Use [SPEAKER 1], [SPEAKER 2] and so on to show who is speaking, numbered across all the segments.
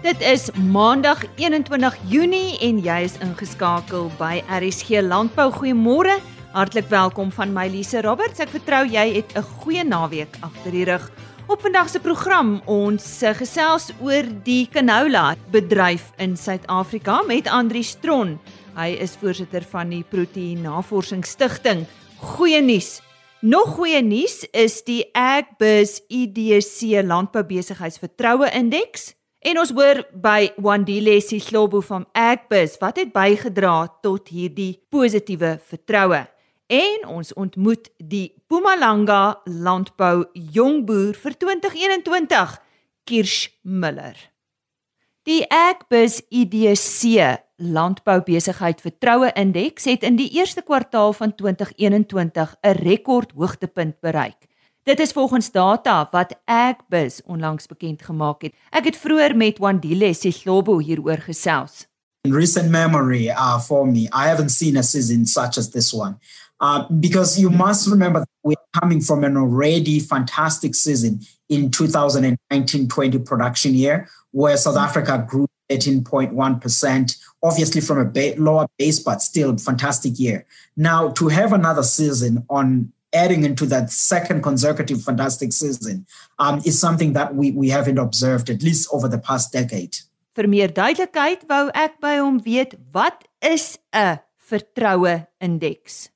[SPEAKER 1] Dit is Maandag 21 Junie en jy is ingeskakel by RSG Landbou. Goeiemôre. Hartlik welkom van my Lise Roberts. Ek vertrou jy het 'n goeie naweek agter die rug. Op vandag se program ons gesels oor die canola bedryf in Suid-Afrika met Andri Stron. Hy is voorsitter van die Proteïen Navorsingsstigting. Goeie nuus. Nog goeie nuus is die Agbiz IDC Landboubesigheidsvertroue Indeks. En ons hoor by Wandile Sihlobo van Agbiz wat het bygedra tot hierdie positiewe vertroue. En ons ontmoet die Mpumalanga Landbou Jongboer vir 2021, Kirsch Miller. Die Agbiz IDC Landbou Besigheid Vertroue Indeks het in die eerste kwartaal van 2021 'n rekord hoogtepunt bereik. Dit is volgens data wat Agbiz onlangs bekend gemaak het. Ek het vroeër met Wandile Sihlobo hieroor gesels.
[SPEAKER 2] In recent memory uh, for me, I haven't seen a season such as this one. Uh, because you must remember we're coming from an already fantastic season in 2019-20 production year, where South Africa grew 18.1%, obviously from a ba- lower base, but still fantastic year. Now, to have another season on adding into that second consecutive fantastic season um, is something that we, we haven't observed at least over the past decade.
[SPEAKER 1] Vir meer duidelikheid wou ek by hom weet wat is 'n vertroue indeks?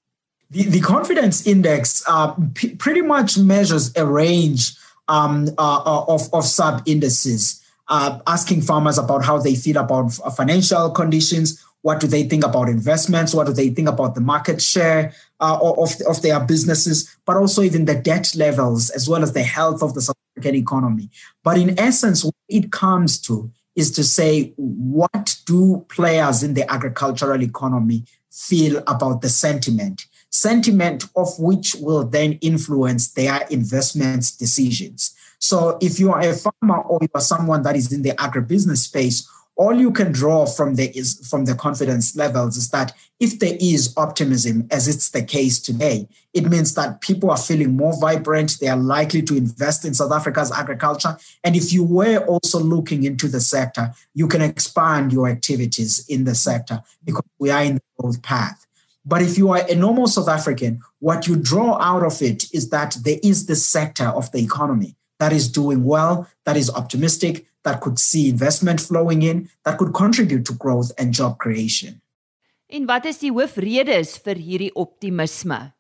[SPEAKER 2] The, the confidence index uh, pretty much measures a range um, uh, uh of, of sub indices, uh, asking farmers about how they feel about financial conditions, what do they think about investments? What do they think about the market share uh, of, of their businesses? But also even the debt levels, as well as the health of the South African economy. But in essence, what it comes to is to say, what do players in the agricultural economy feel about the sentiment? Sentiment of which will then influence their investments decisions. So if you are a farmer or you are someone that is in the agribusiness space, all you can draw from the is from the confidence levels is that if there is optimism as it's the case today it means that people are feeling more vibrant they are likely to invest in south africa's agriculture. And if you were also looking into the sector you can expand your activities in the sector because we are in the growth path. But if you are a normal south african what you draw out of it is that there is this sector of the economy that is doing well that is optimistic that could see investment flowing in that could contribute to growth and job creation.
[SPEAKER 1] En wat is die hoofredes vir hierdie optimisme?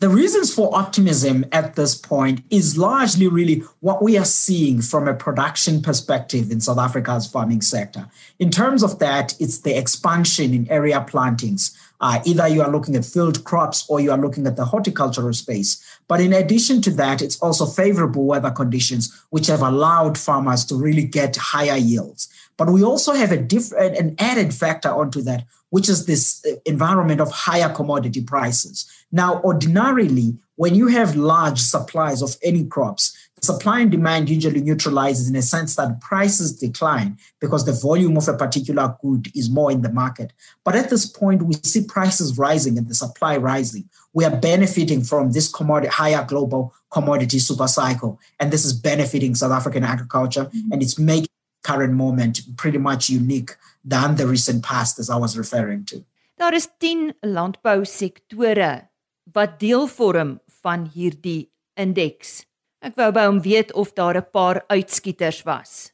[SPEAKER 2] The reasons for optimism at this point is largely really what we are seeing from a production perspective in South Africa's farming sector. In terms of that, it's the expansion in area plantings. Uh, either you are looking at field crops or you are looking at the horticultural space. But in addition to that, it's also favorable weather conditions, which have allowed farmers to really get higher yields. But we also have a different, an added factor onto that, which is this uh, environment of higher commodity prices. Now, ordinarily, when you have large supplies of any crops, supply and demand usually neutralizes in a sense that prices decline because the volume of a particular good is more in the market. But at this point, we see prices rising and the supply rising. We are benefiting from this commodity, higher global commodity super cycle. And this is benefiting South African agriculture mm-hmm. and it's making current moment pretty much unique than the recent past as I was referring to.
[SPEAKER 1] Daar is 10 landbousektore wat deel vorm van hierdie indeks. Ek wou by hom weet of daar 'n paar uitskieters was.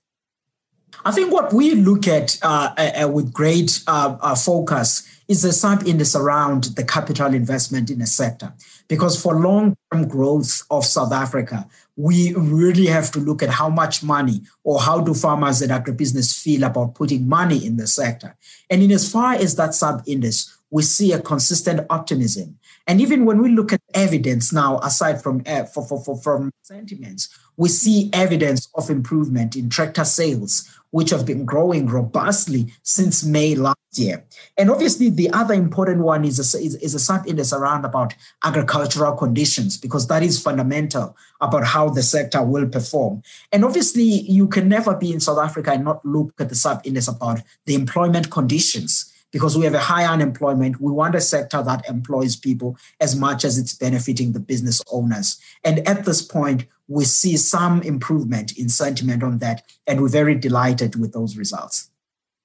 [SPEAKER 2] I think what we look at uh, uh, with great uh, uh focus is the sub index around the capital investment in a sector. Because for long term growth of South Africa, we really have to look at how much money or how do farmers and agribusiness feel about putting money in the sector. And in as far as that sub index, we see a consistent optimism. And even when we look at evidence now, aside from uh, for, for, for, from sentiments, we see evidence of improvement in tractor sales, which have been growing robustly since May last year. And obviously, the other important one is a, is, is a sub-index around about agricultural conditions, because that is fundamental about how the sector will perform. And obviously, you can never be in South Africa and not look at the sub-index about the employment conditions because we have a high unemployment. We want a sector that employs people as much as it's benefiting the business owners. And at this point, we see some improvement in sentiment on that, and we're very delighted with those results.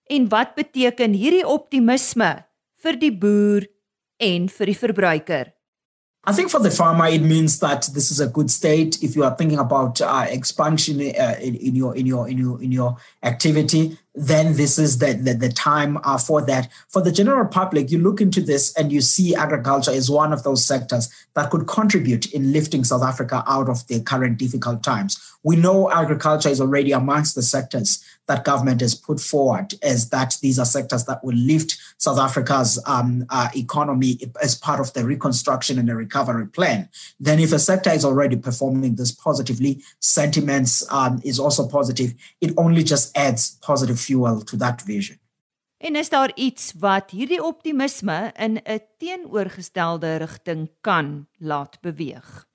[SPEAKER 1] En wat beteken hierdie optimisme vir die boer en vir die verbruiker?
[SPEAKER 2] I think for the farmer, it means that this is a good state. If you are thinking about uh, expansion uh, in, in, your in your in your in your activity, then this is the the, the time uh, for that. For the general public, you look into this and you see agriculture is one of those sectors that could contribute in lifting South Africa out of the current difficult times. We know agriculture is already amongst the sectors that government has put forward as that these are sectors that will lift South Africa's um, uh, economy as part of the reconstruction and the recovery plan. Then, if a sector is already performing this positively, sentiments um, is also positive. It only just adds positive fuel to that vision.
[SPEAKER 1] En is daar iets wat hierdie optimisme in 'n teenoorgestelde rigting kan laat beweeg?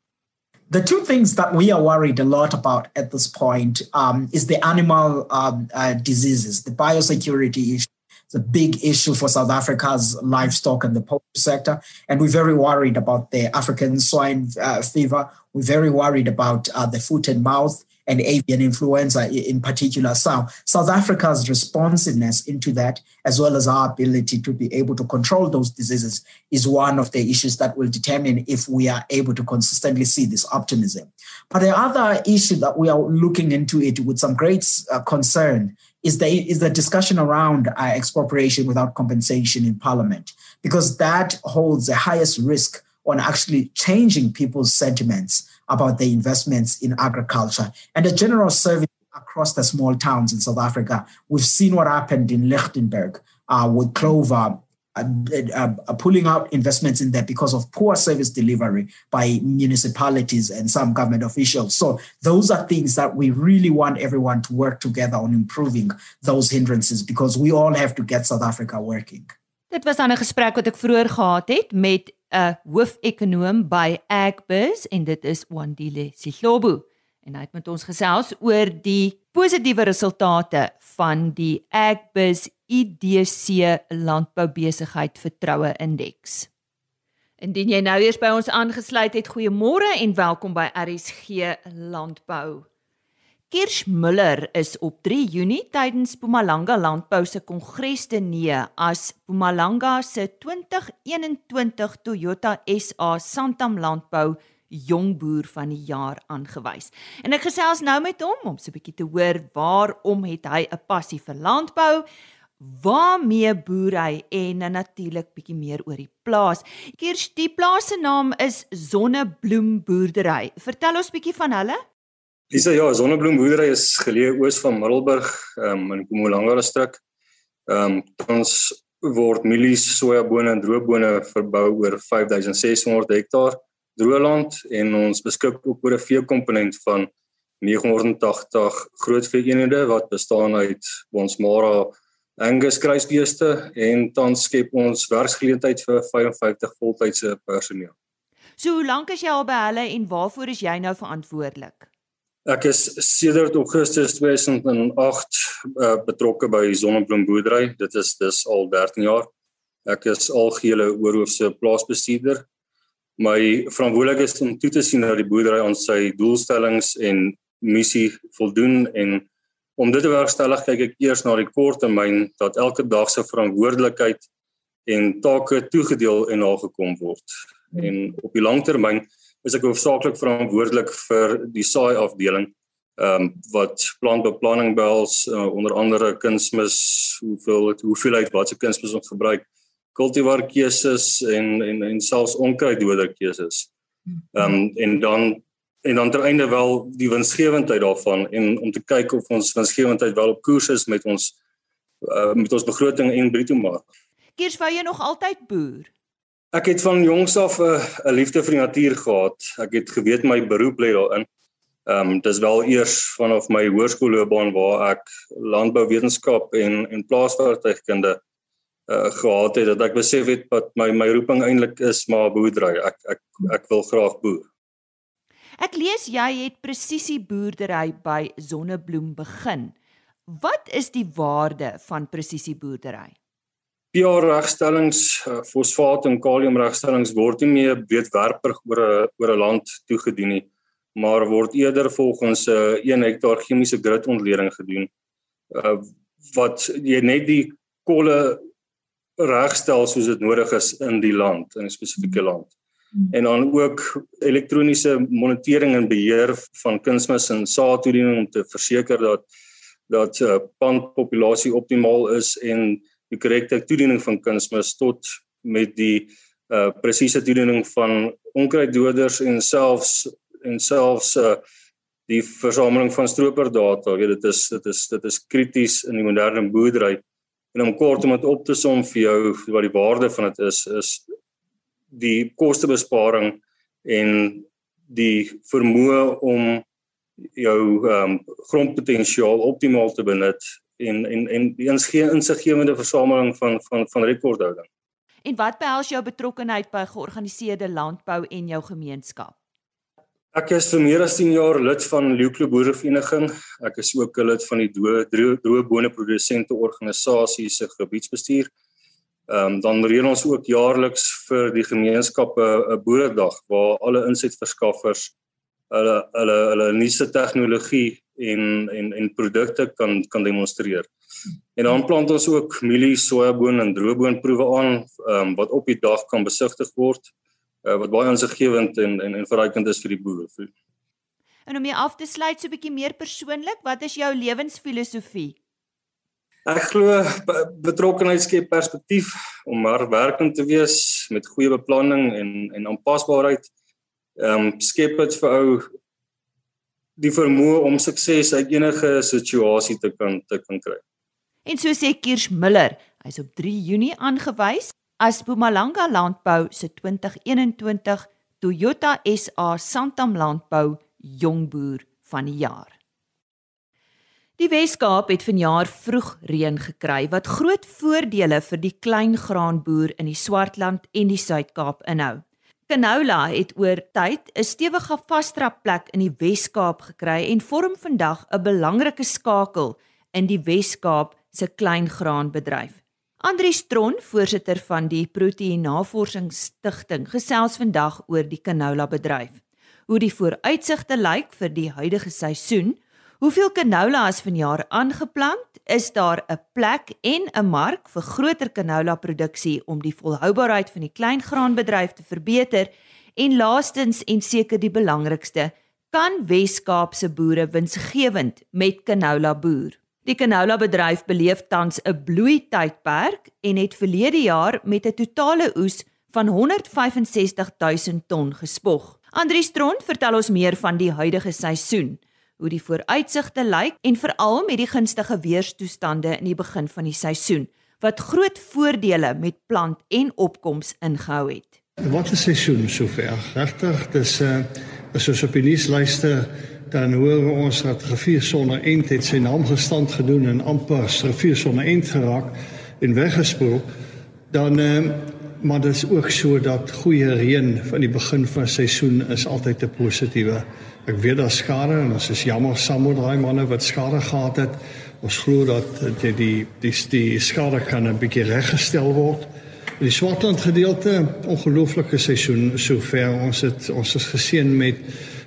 [SPEAKER 2] The two things that we are worried a lot about at this point um, is the animal um, uh, diseases, the biosecurity issue. It's a big issue for South Africa's livestock and the poultry sector. And we're very worried about the African swine uh, fever. We're very worried about uh, the foot and mouth and avian influenza in particular. So South Africa's responsiveness into that, as well as our ability to be able to control those diseases, is one of the issues that will determine if we are able to consistently see this optimism. But the other issue that we are looking into it with some great uh, concern is the is the discussion around uh, expropriation without compensation in Parliament, because that holds the highest risk on actually changing people's sentiments about the investments in agriculture and a general survey across the small towns in South Africa. We've seen what happened in Lichtenberg uh, with Clover. Uh, uh, uh, pulling out investments in there because of poor service delivery by municipalities and some government officials. So, those are things that we really want everyone to work together on improving those hindrances because we all have to get South Africa working.
[SPEAKER 1] Dit was dan 'n gesprek wat ek vroeër gehad het met 'n hoofekonoom by Agbiz en dit is Wandile Sihlobo en hy het met ons gesels oor die positiewe resultate van die Agbiz IDC landboubesigheid vertroue indeks. Indien jy nou eers by ons aangesluit het, goeiemôre en welkom by RSG Landbou. Kirsch Müller is op 3 Junie tydens Mpumalanga Landbou se kongres te nee as Mpumalanga se 2021 Toyota SA Santam Landbou jongboer van die jaar aangewys. En ek gesels nou met hom om so 'n bietjie te hoor waarom het hy 'n passie vir landbou? Waarmee boer hy en natuurlik bietjie meer oor die plaas. Kirsch, die plaas se naam is Sonnebloem Boerdery. Vertel ons bietjie van hulle.
[SPEAKER 3] Dis ja, Sonnebloemboerdery is geleë oos van Middelburg, um, in Mpumalanga distrik. Ehm um, ons word mielies, sojabone en droëbone verbou oor 5600 hektaar droëland en ons beskik ook oor 'n veekomponent van 980 groot veeeenhede wat bestaan uit ons Mara Angus kruisbeeste en tans skep ons werksgeleentheid vir 55 voltydse personeel.
[SPEAKER 1] So hoe lank is jy al by hulle en waarvoor is jy nou verantwoordelik?
[SPEAKER 3] Ek is sedert Augustus 2008 uh, betrokke by Sonnebloemboerdery. Dit is dis al 13 jaar. Ek is algehele oorhoofse plaasbestuurder. My verantwoordelikheid is om toe te sien dat die boerdery aan sy doelstellings en missie voldoen en om dit te bewerkstellig kyk ek eers na die korttermyn dat elke dag se verantwoordelikheid en take toegedeel en nagekom word. En op die langtermyn is ek hoofsaaklik verantwoordelik vir die saai afdeling ehm um, wat plantbeplanning behels uh, onder andere kunsmis hoeveel hoeveelheid watse kunsmis ons gebruik kultivar keuses en en en selfs onkruiddoder keuses. Ehm um, en dan en dan tereinde wel die winsgewendheid daarvan en om te kyk of ons winsgewendheid wel op koers is met ons uh, met ons begroting en bruto mark.
[SPEAKER 1] Kiers wou jy nog altyd boer?
[SPEAKER 3] Ek het van jongs af 'n uh, 'n liefde vir die natuur gehad. Ek het geweet my beroep lê daarin. Ehm um, dis wel eers vanaf my hoërskoolloopbaan waar ek landbouwetenskap en en plaaswerktuigkunde uh gehad het dat ek besef het dat my my roeping eintlik is maar boerdery. Ek ek ek wil graag boer.
[SPEAKER 1] Ek lees jy het presisie boerdery by Sonnebloem begin. Wat is die waarde van presisie boerdery?
[SPEAKER 3] PR regstellings, uh, fosfaat en kalium regstellings word nie meer breedwerpig oor 'n oor 'n land toegedien nie, maar word eerder volgens 'n uh, 1 hektaar chemiese gritontleding gedoen. Uh, wat jy net die kolle regstel soos dit nodig is in die land, in 'n spesifieke land. En dan ook elektroniese monitering en beheer van kunsmis en saadtoediening om te verseker dat dat uh, pandpopulasie optimaal is en die korrekte toediening van kunsmis tot met die uh presiese toediening van onkruiddoders en selfs en selfs uh die versameling van strooperdata. Jy weet dit is dit is dit is krities in die moderne boerdery. En om kort om dit op te som vir jou wat die waarde van dit is is die kostebesparing en die vermoë om jou ehm um, grondpotensiaal optimaal te benut en en en die insiggewende versameling van van van rekordhouding.
[SPEAKER 1] En wat behels jou betrokkeheid by georganiseerde landbou en jou gemeenskap?
[SPEAKER 3] Ek is vir meer as 10 jaar lid van Leuklo Boerevereniging. Ek is ook 'n lid van die droë droë bone produsente organisasie se gebiedsbestuur. Ehm um, dan reël ons ook jaarliks vir die gemeenskappe 'n boeredag waar alle insetverskaffers hulle hulle hulle nuutste tegnologie en en en produkte kan kan demonstreer. En dan plant ons ook mielie, sojaboon en droëboonproewe aan um, wat op die dag kan besigtig word uh, wat baie aansiggewend en en en verrykend is vir die boere.
[SPEAKER 1] En om jy af te sluit so 'n bietjie meer persoonlik, wat is jou lewensfilosofie?
[SPEAKER 3] Ek glo betrokkenheid skep perspektief om maar werkend te wees met goeie beplanning en en aanpasbaarheid. Ehm um, skep dit vir ou die vermoë om sukses uit enige situasie te kan te kan kry.
[SPEAKER 1] En so sê Kiers Miller, hy's op 3 Junie aangewys as Mpumalanga Landbou se 2021 Toyota SA Santam Landbou Jongboer van die jaar. Die Wes-Kaap het vanjaar vroeg reën gekry wat groot voordele vir die kleingraanboer in die Swartland en die Suid-Kaap inhou. Canola het oor tyd 'n stewige vasdrapplek in die Wes-Kaap gekry en vorm vandag 'n belangrike skakel in die Wes-Kaap se kleingraanbedryf. Andri Stron, voorsitter van die Proteïen Navorsingsstigting, gesels vandag oor die canola bedryf. Hoe die vooruitsigte lyk vir die huidige seisoen, hoeveel canola is vanjaar aangeplant is daar 'n plek en 'n mark vir groter canola produksie om die volhoubaarheid van die kleingraanbedryf te verbeter en laastens en seker die belangrikste kan Wes-Kaapse boere winsgewend met canola boer. Die canola bedryf beleef tans 'n bloei tydperk en het verlede jaar met 'n totale oes van 165 000 ton gespog. Andri Strond vertel ons meer van die huidige seisoen hoe die vooruitsigte lyk en veral met die gunstige weerstoestande in die begin van die seisoen wat groot voordele met plant en opkoms ingehou het.
[SPEAKER 4] Wat is seisoen sover? Regtig, dis 'n uh, eh, as ons op die nuuslyste dan hoor ons dat rivier sonder end het sy naam gestand gedoen en amper rivier sonder end geraak en weggespoel. Dan uh, maar dit is ook so dat goeie reën van die begin van seisoen is altyd 'n positiewe Ek weet daar skade en ons is jammer saam met daai manne wat skade gehad het. Ons glo dat die die die, die skade kan 'n bietjie reggestel word. Die Swartland gedeelte ongelooflike seisoen sover. Ons het ons is geseën met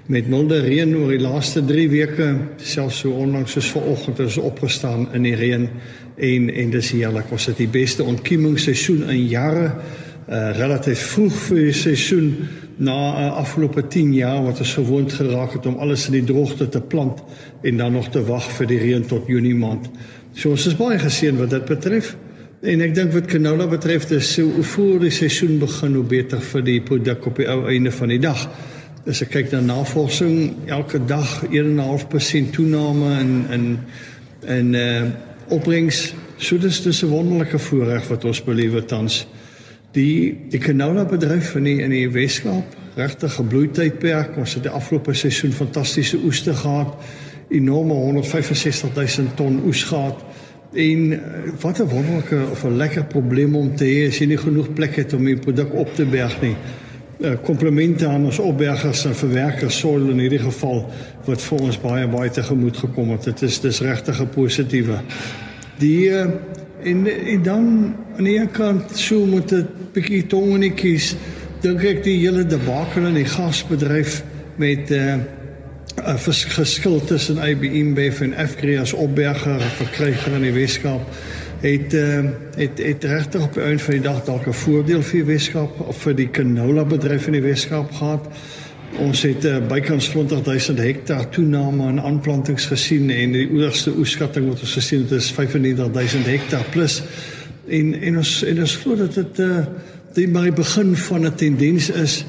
[SPEAKER 4] met milde reën oor die laaste 3 weke. Selfs so onlangs soos vanoggend het ons opgestaan in die reën en en dis heerlik. Ons het die beste ontkiemingsseisoen in jare. Uh, relatief vroeg vir die seisoen na uh, afgelope 10 jaar wat ons gewoond geraak het om alles in die droogte te plant en dan nog te wag vir die reën tot Junie maand. So ons is baie geseën wat dit betref. En ek dink wat canola betref, dis so hoe voor die seisoen begin hoe beter vir die produk op die ou einde van die dag. As ek kyk na navorsing, elke dag 1.5% toename in in in uh opbrengs. So dis dis 'n wonderlike voorreg wat ons beleef tans die die canola bedryf in die in die Weskaap regtig 'n bloeitydperk. Ons het die afgelope seisoen fantastiese oeste gehad. Enorme 165 000 ton oes gehad. En eh, wat 'n wonderlike of 'n lekker probleem om te hê as jy nie genoeg plek het om jou produk op te berg nie. Komplimente aan ons opbergers en verwerkers soil in hierdie geval wat vir ons baie baie tegemoet gekom het. Dit is dis regtig 'n positiewe. Die uh, en en dan aan die een kant so met 'n bietjie tongenetjies dink ek die hele debakel in die gasbedryf met 'n uh, 'n verskil tussen IBM Bev en Fgri as opberger verkryger in die Weskaap het uh, het het regtig op die einde van die dag dalk 'n voordeel vir die Weskaap of vir die canola bedryf in die Weskaap gehad. Ons het uh, bykans 20000 hektaar toename aan aanplantings gesien en die oorste oeskatting wat ons gesien het is 95000 hektaar plus en en ons en ons glo dat dit uh, die maar die begin van 'n tendens is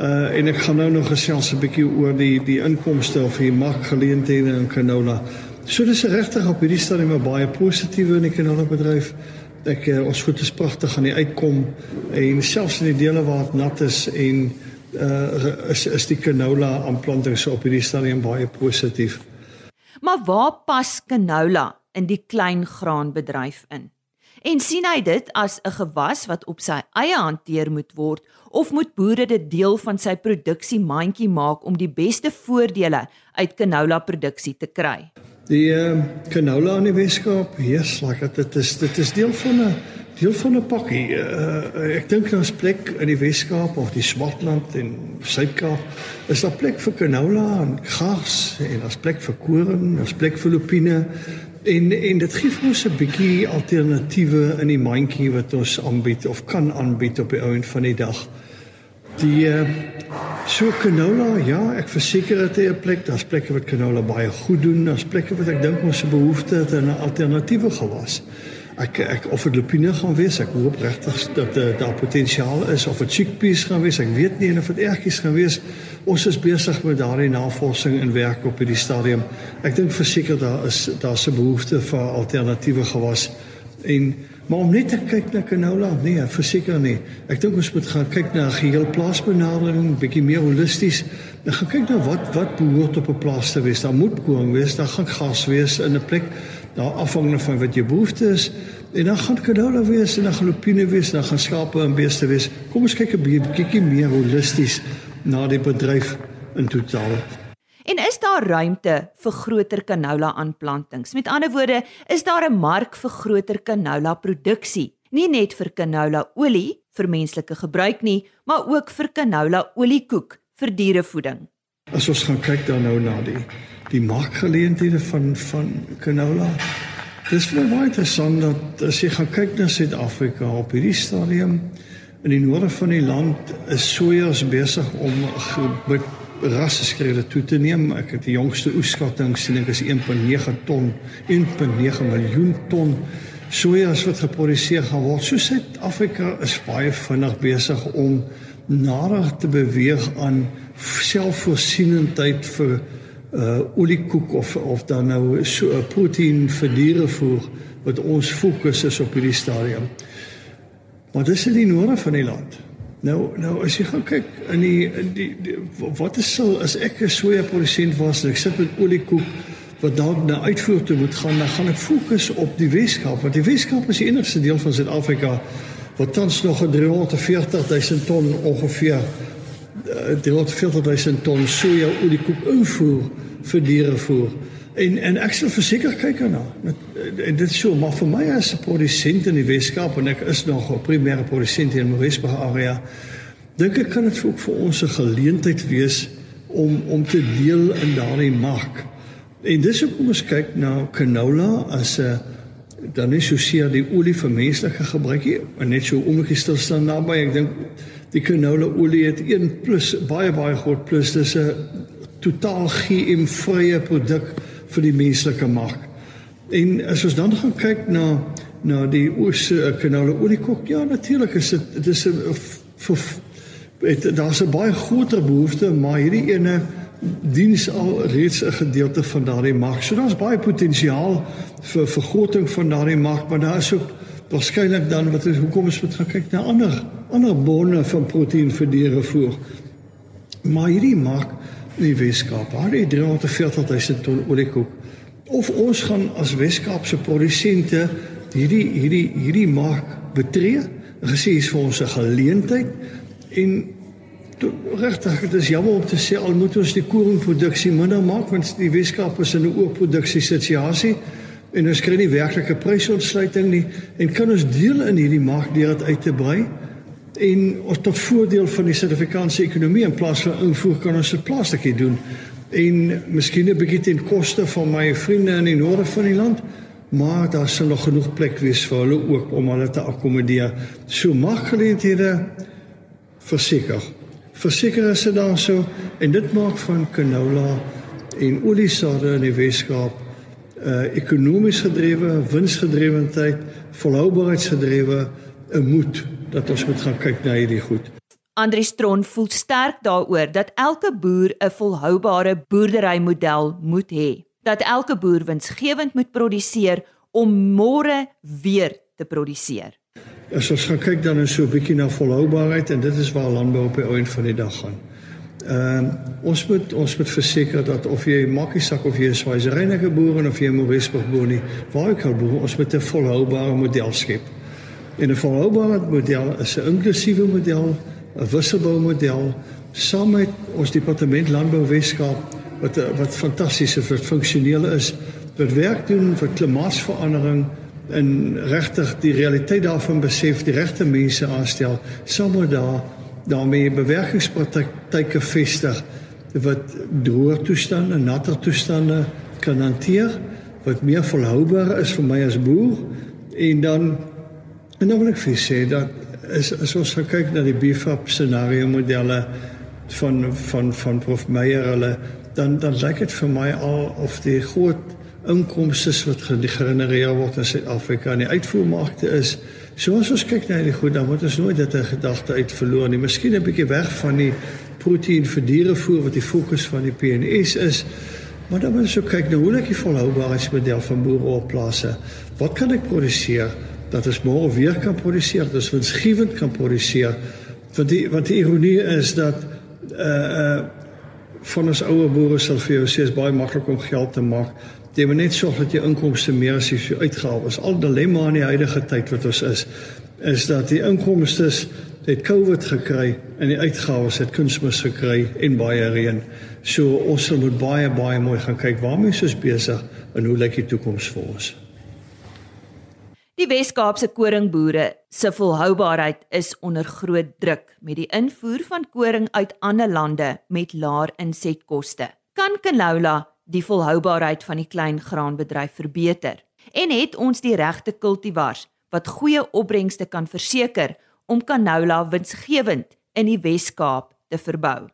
[SPEAKER 4] uh en ek gaan nou nog gesels 'n bietjie oor die die inkomste of die markgeleenthede in canola. So dis regtig op hierdie stadium 'n baie positiewe in die canola bedryf. Ek uh, ons goed is pragtig aan die uitkom en selfs in die dele waar dit nat is en uh is is die canola aanplanting so op hierdie stadium baie positief.
[SPEAKER 1] Maar waar pas canola in die klein graanbedryf in? En sien hy dit as 'n gewas wat op sy eie hanteer moet word of moet boere dit deel van sy produksie mandjie maak om die beste voordele uit canola produksie te kry?
[SPEAKER 4] Die uh, canola in die Weskaap, yes, like dit is dit is deel van 'n deel van 'n pakkie. Uh, ek dink daar's plek in die Weskaap of die Swartland en Suid-Kaap is daar plek vir canola en gras en daar's plek vir koring, daar's plek vir lupine en en dit gee vir ons 'n bietjie alternatiewe in die mandjie wat ons aanbied of kan aanbied op die ouend van die dag. Die uh, so canola, ja, ek verseker dat hy 'n plek, daar's plekke wat canola baie goed doen, daar's plekke wat ek dink ons se behoefte het aan 'n alternatiewe gewas ek ek of dit lupine gaan wees, ek hoop regtig dat uh, daar potensiaal is of dit chickpeas gaan wees. Ek weet nie en of dit ertjies gaan wees. Ons is besig met daardie navorsing en werk op hierdie stadium. Ek dink verseker daar is daar se behoefte vir alternatiewe gewas en maar om net te kyk na canola, nee, verseker nie. Ek dink ons moet gaan kyk na 'n geheel plaasbenadering, bietjie meer holisties. Dan gaan kyk na wat wat behoort op 'n plaas te wees. Daar moet koring wees, daar gaan gas wees in 'n plek daar afhangende van wat jou behoefte is en dan gaan canola wees en dan gaan lupine wees dan gaan skape en beeste wees. Kom ons kyk 'n bietjie meer holisties na die bedryf in totaal.
[SPEAKER 1] En is daar ruimte vir groter canola aanplantings? Met ander woorde, is daar 'n mark vir groter canola produksie? Nie net vir canola olie vir menslike gebruik nie, maar ook vir canola oliekoek vir dierevoeding.
[SPEAKER 4] As ons gaan kyk dan nou na die die markgeleenthede van van canola. Dis vir my baie interessant dat as jy gaan kyk na Suid-Afrika op hierdie stadium in die noorde van die land is sojas besig om rasseskrede toe te neem. Ek het die jongste oeskatting sien ek is 1.9 ton, 1.9 miljoen ton sojas wat geproduseer gaan word. So Suid-Afrika is baie vinnig besig om nader te beweeg aan selfvoorsienendheid vir uh oliekoek of of dan nou so 'n proteïen vir diere voer wat ons fokus is op hierdie stadium. Maar dis in die noorde van die land. Nou nou as jy gaan kyk in die in die, die wat is sou as ek 'n soja produsent was en ek sit met oliekoek wat dalk na uitvoer toe moet gaan, dan gaan ek fokus op die Weskaap want die Weskaap is die enigste deel van Suid-Afrika wat tans nog 'n 340 000 ton ongeveer 340 000 ton soja oliekoek invoer vir dierevoer. En en ek sal verseker kyk daarna. En dit is so, maar vir my as 'n produsent in die Weskaap en ek is nog 'n primêre produsent in die Moresburg area, dink ek kan dit ook vir ons 'n geleentheid wees om om te deel in daardie mark. En dis hoekom ons kyk na canola as 'n dan is so seer die olie vir menslike gebruik hier, en net so omgekeer stil staan naby. Ek dink die canola olie het 1 plus baie baie groot plus dis 'n totaal GM-vrye produk vir die menslike mark. En as ons dan gaan kyk na na die oorse canola olie kok, ja natuurlik is dit dit is 'n daar's 'n baie groter behoefte, maar hierdie ene diens al reeds 'n gedeelte van daardie mark. So daar's baie potensiaal vir vergroting van daardie mark, maar daar is ook waarskynlik dan wat is hoekom ons moet kyk na ander ander bronne van proteïen vir diere voer. Maar hierdie maak die Weskaap, daar het 340 000 ton oliekoek. Of ons gaan as Weskaapse produsente hierdie hierdie hierdie maak betree, gesê is vir ons 'n geleentheid. En regtig dit is jammer om te sê al moet ons die koringproduksie minder maak want die Weskaap is in 'n oorproduksie situasie en ons kry nie werklike prysontsluiting nie. En kan ons deel in hierdie mark deur dit uit te brei en ons tot voordeel van die Suid-Afrikaanse ekonomie in plaas van invoer kan ons dit plaaslik doen en miskien 'n bietjie ten koste van my vriende in die noorde van die land maar daar sal nog genoeg plek wees vir hulle ook om hulle te akkommodeer. So mag geleenthede verseker. Verseker is dit dan so en dit maak van canola en oliesade in die Weskaap uh ekonomies gedrewe, winsgedrewendheid, volhoubaarheidsgedrewe 'n moed dat ons moet gaan kyk na hierdie goed.
[SPEAKER 1] Andri Stron voel sterk daaroor dat elke boer 'n volhoubare boerderymodel moet hê dat elke boer winsgewend moet produseer om môre weer te produseer.
[SPEAKER 4] As ons gaan kyk dan is so 'n bietjie na volhoubaarheid en dit is waar landbou op die einde van die dag gaan. Ehm uh, ons moet ons moet verseker dat of jy makkiesak of jy 'n swaiserinige boer of jy 'n Moresburg boer nie, waar ek al boer, ons moet 'n volhoubare model skep. En 'n volhoubare model is 'n inklusiewe model, 'n wisselbou model saam met ons departement landbou Weskaap wat wat fantasties is, wat funksioneel is, wat werk doen vir klimaatsverandering en regtig die realiteit daarvan besef, die regte mense aanstel, sommer daar daarmee bewerkingspraktyke vestig wat droë toestande, natter toestande kan hanteer wat meer volhoubaar is vir my as boer en dan en dan wil ek vir sê dat is as ons kyk na die BFAP scenario modelle van van van Prof Meyer hulle dan dan lyk dit vir my al of die groot inkomste wat gegenereer word in Suid-Afrika in die uitvoermarkte is. So as ons kyk na die goed, dan moet ons nooit dit 'n gedagte uit verloor nie. Miskien 'n bietjie weg van die proteïen vir dierevoer wat die fokus van die PNS is. Maar dan moet ons ook kyk na hoe lyk die volhoubaarheidsmodel van boere op plase. Wat kan ek produseer dat ons môre weer kan produseer, dat ons winsgewend kan produseer? Want die wat die ironie is dat uh uh van ons ouer boere sal vir jou sê is baie maklik om geld te maak. Jy moet net sorg dat jou inkomste meer as jou uitgawes. Al dilemma in die huidige tyd wat ons is, is dat die inkomste het COVID gekry en die uitgawes het kunsmis gekry en baie reën. So ons moet baie baie mooi gaan kyk waarmee ons besig en hoe lyk die toekoms vir ons?
[SPEAKER 1] Die Wes-Kaapse koringboere se volhoubaarheid is onder groot druk met die invoer van koring uit ander lande met laer insetkoste. Kan canola die volhoubaarheid van die klein graanbedryf verbeter? En het ons die regte kultivars wat goeie opbrengste kan verseker om canola winsgewend in die Wes-Kaap te verbou?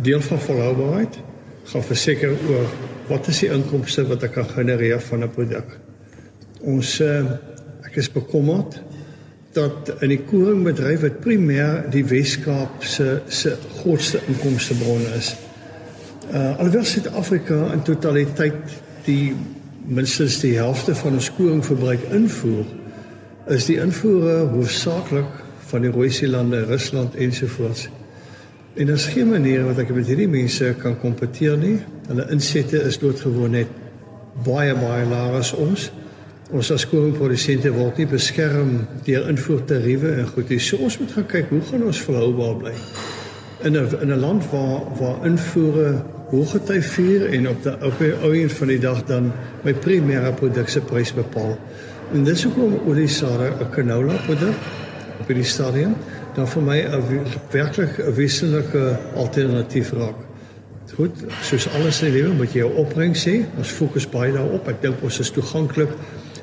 [SPEAKER 4] Deel van volhoubaarheid gaan verseker oor wat is die inkomste wat ek kan genereer van 'n produk? Ons uh, ek is bekommerd dat in die koringbedryf wat primêr die Wes-Kaap se se grootste inkomstebron is. Uh alhoewel Suid-Afrika in totaliteit die minstens die helfte van ons koringverbruik invoer, is die invoere hoofsaaklik van die Rooi See-lande, Rusland ensovoorts. En daar is geen manier wat ek met hierdie mense kan kompeteer nie. Hulle insette is doodgewoon net baie baie laer as ons ons as koringprodusente word nie beskerm deur invoertariewe en goed. So ons moet gaan kyk hoe gaan ons volhoubaar bly in 'n in 'n land waar waar invoere hoëgety vier en op die op die ou een van die dag dan my primêre produk se prys bepaal. En dis hoekom olie sare 'n canola produk op hierdie stadium dan vir my 'n werklik 'n wesenlike alternatief raak. Goed, soos alles in die lewe moet jy jou opbrengs sê. Ons fokus baie daarop. Ek dink ons is toeganklik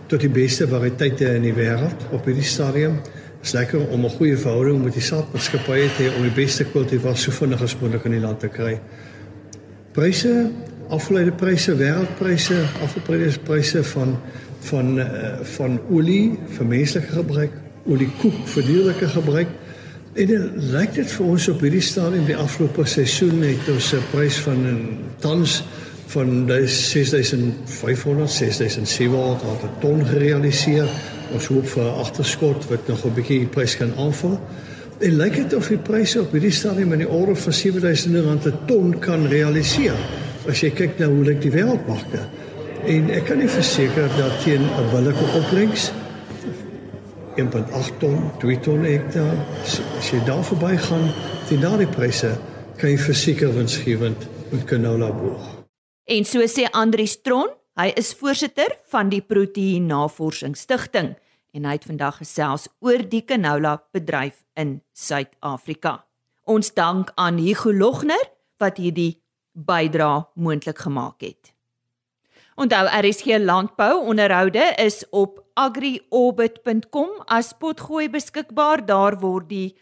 [SPEAKER 4] tot die beste variëteite in die wêreld op hierdie stadium. Dit is lekker om 'n goeie verhouding met die saadmaatskappye te hê om die beste kultivars so vinnig as moontlik in die land te kry. Pryse, afgeleide pryse, wêreldpryse, afgeleide pryse van van uh, van olie vir menslike gebruik, olie koek vir dierlike gebruik. En dit lyk dit vir ons op hierdie stadium die afgelope seisoen het ons 'n prys van 'n tans van 6500 6700 het 'n ton gerealiseer. Ons hoop vir 'n agterskot wat nog 'n bietjie die prys kan aanvul. En lyk dit of die pryse op hierdie stadium in die orde van 7000 rand per ton kan realiseer. As jy kyk na hoe lyk die wêreldmarkte. En ek kan nie verseker dat teen 'n billike opbrengs 1.8 ton, 2 ton hektaar, as jy daar verbygaan teen daardie pryse, kan jy verseker winsgewend met canola boer.
[SPEAKER 1] En so sê Andri Stron, Hy is voorsitter van die Proteïen Navorsingsstichting en hy het vandag gesels oor die canola bedryf in Suid-Afrika. Ons dank aan Hugo Logner wat hierdie bydra moontlik gemaak het. Onthou RSG Landbou onderhoude is op agriorbit.com as potgooi beskikbaar. Daar word die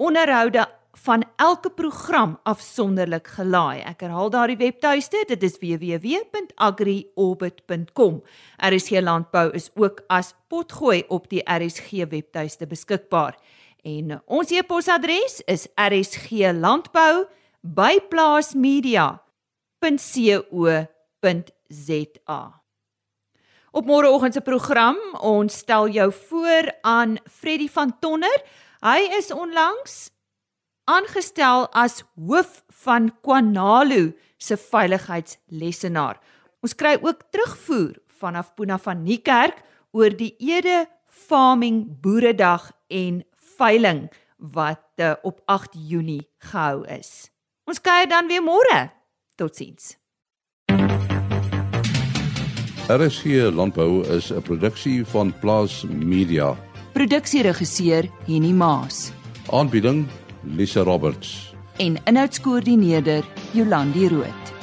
[SPEAKER 1] onderhoude van elke program afsonderlik gelaai. Ek herhaal daardie webtuiste, dit is www.agriorbit.com. RSG Landbou is ook as potgooi op die RSG webtuiste beskikbaar. En ons e-posadres is rsglandbou@plaasmedia.co.za. Op môreoggend se program, ons stel jou voor aan Freddy van Tonner. Hy is onlangs aangestel as hoof van Kwanalu se veiligheidslesenaar. Ons kry ook terugvoer vanaf Puna van Niekerk oor die Ede Farming Boeredag en veiling wat uh, op 8 Junie gehou is. Ons kuier dan weer môre. Totsiens.
[SPEAKER 5] RSG Landbou is 'n produksie van Plaas Media.
[SPEAKER 1] Produksieregisseur Henny Maas.
[SPEAKER 5] Aanbieding Lisa Roberts.
[SPEAKER 1] En inhoudskoördineerder Jolandi Root.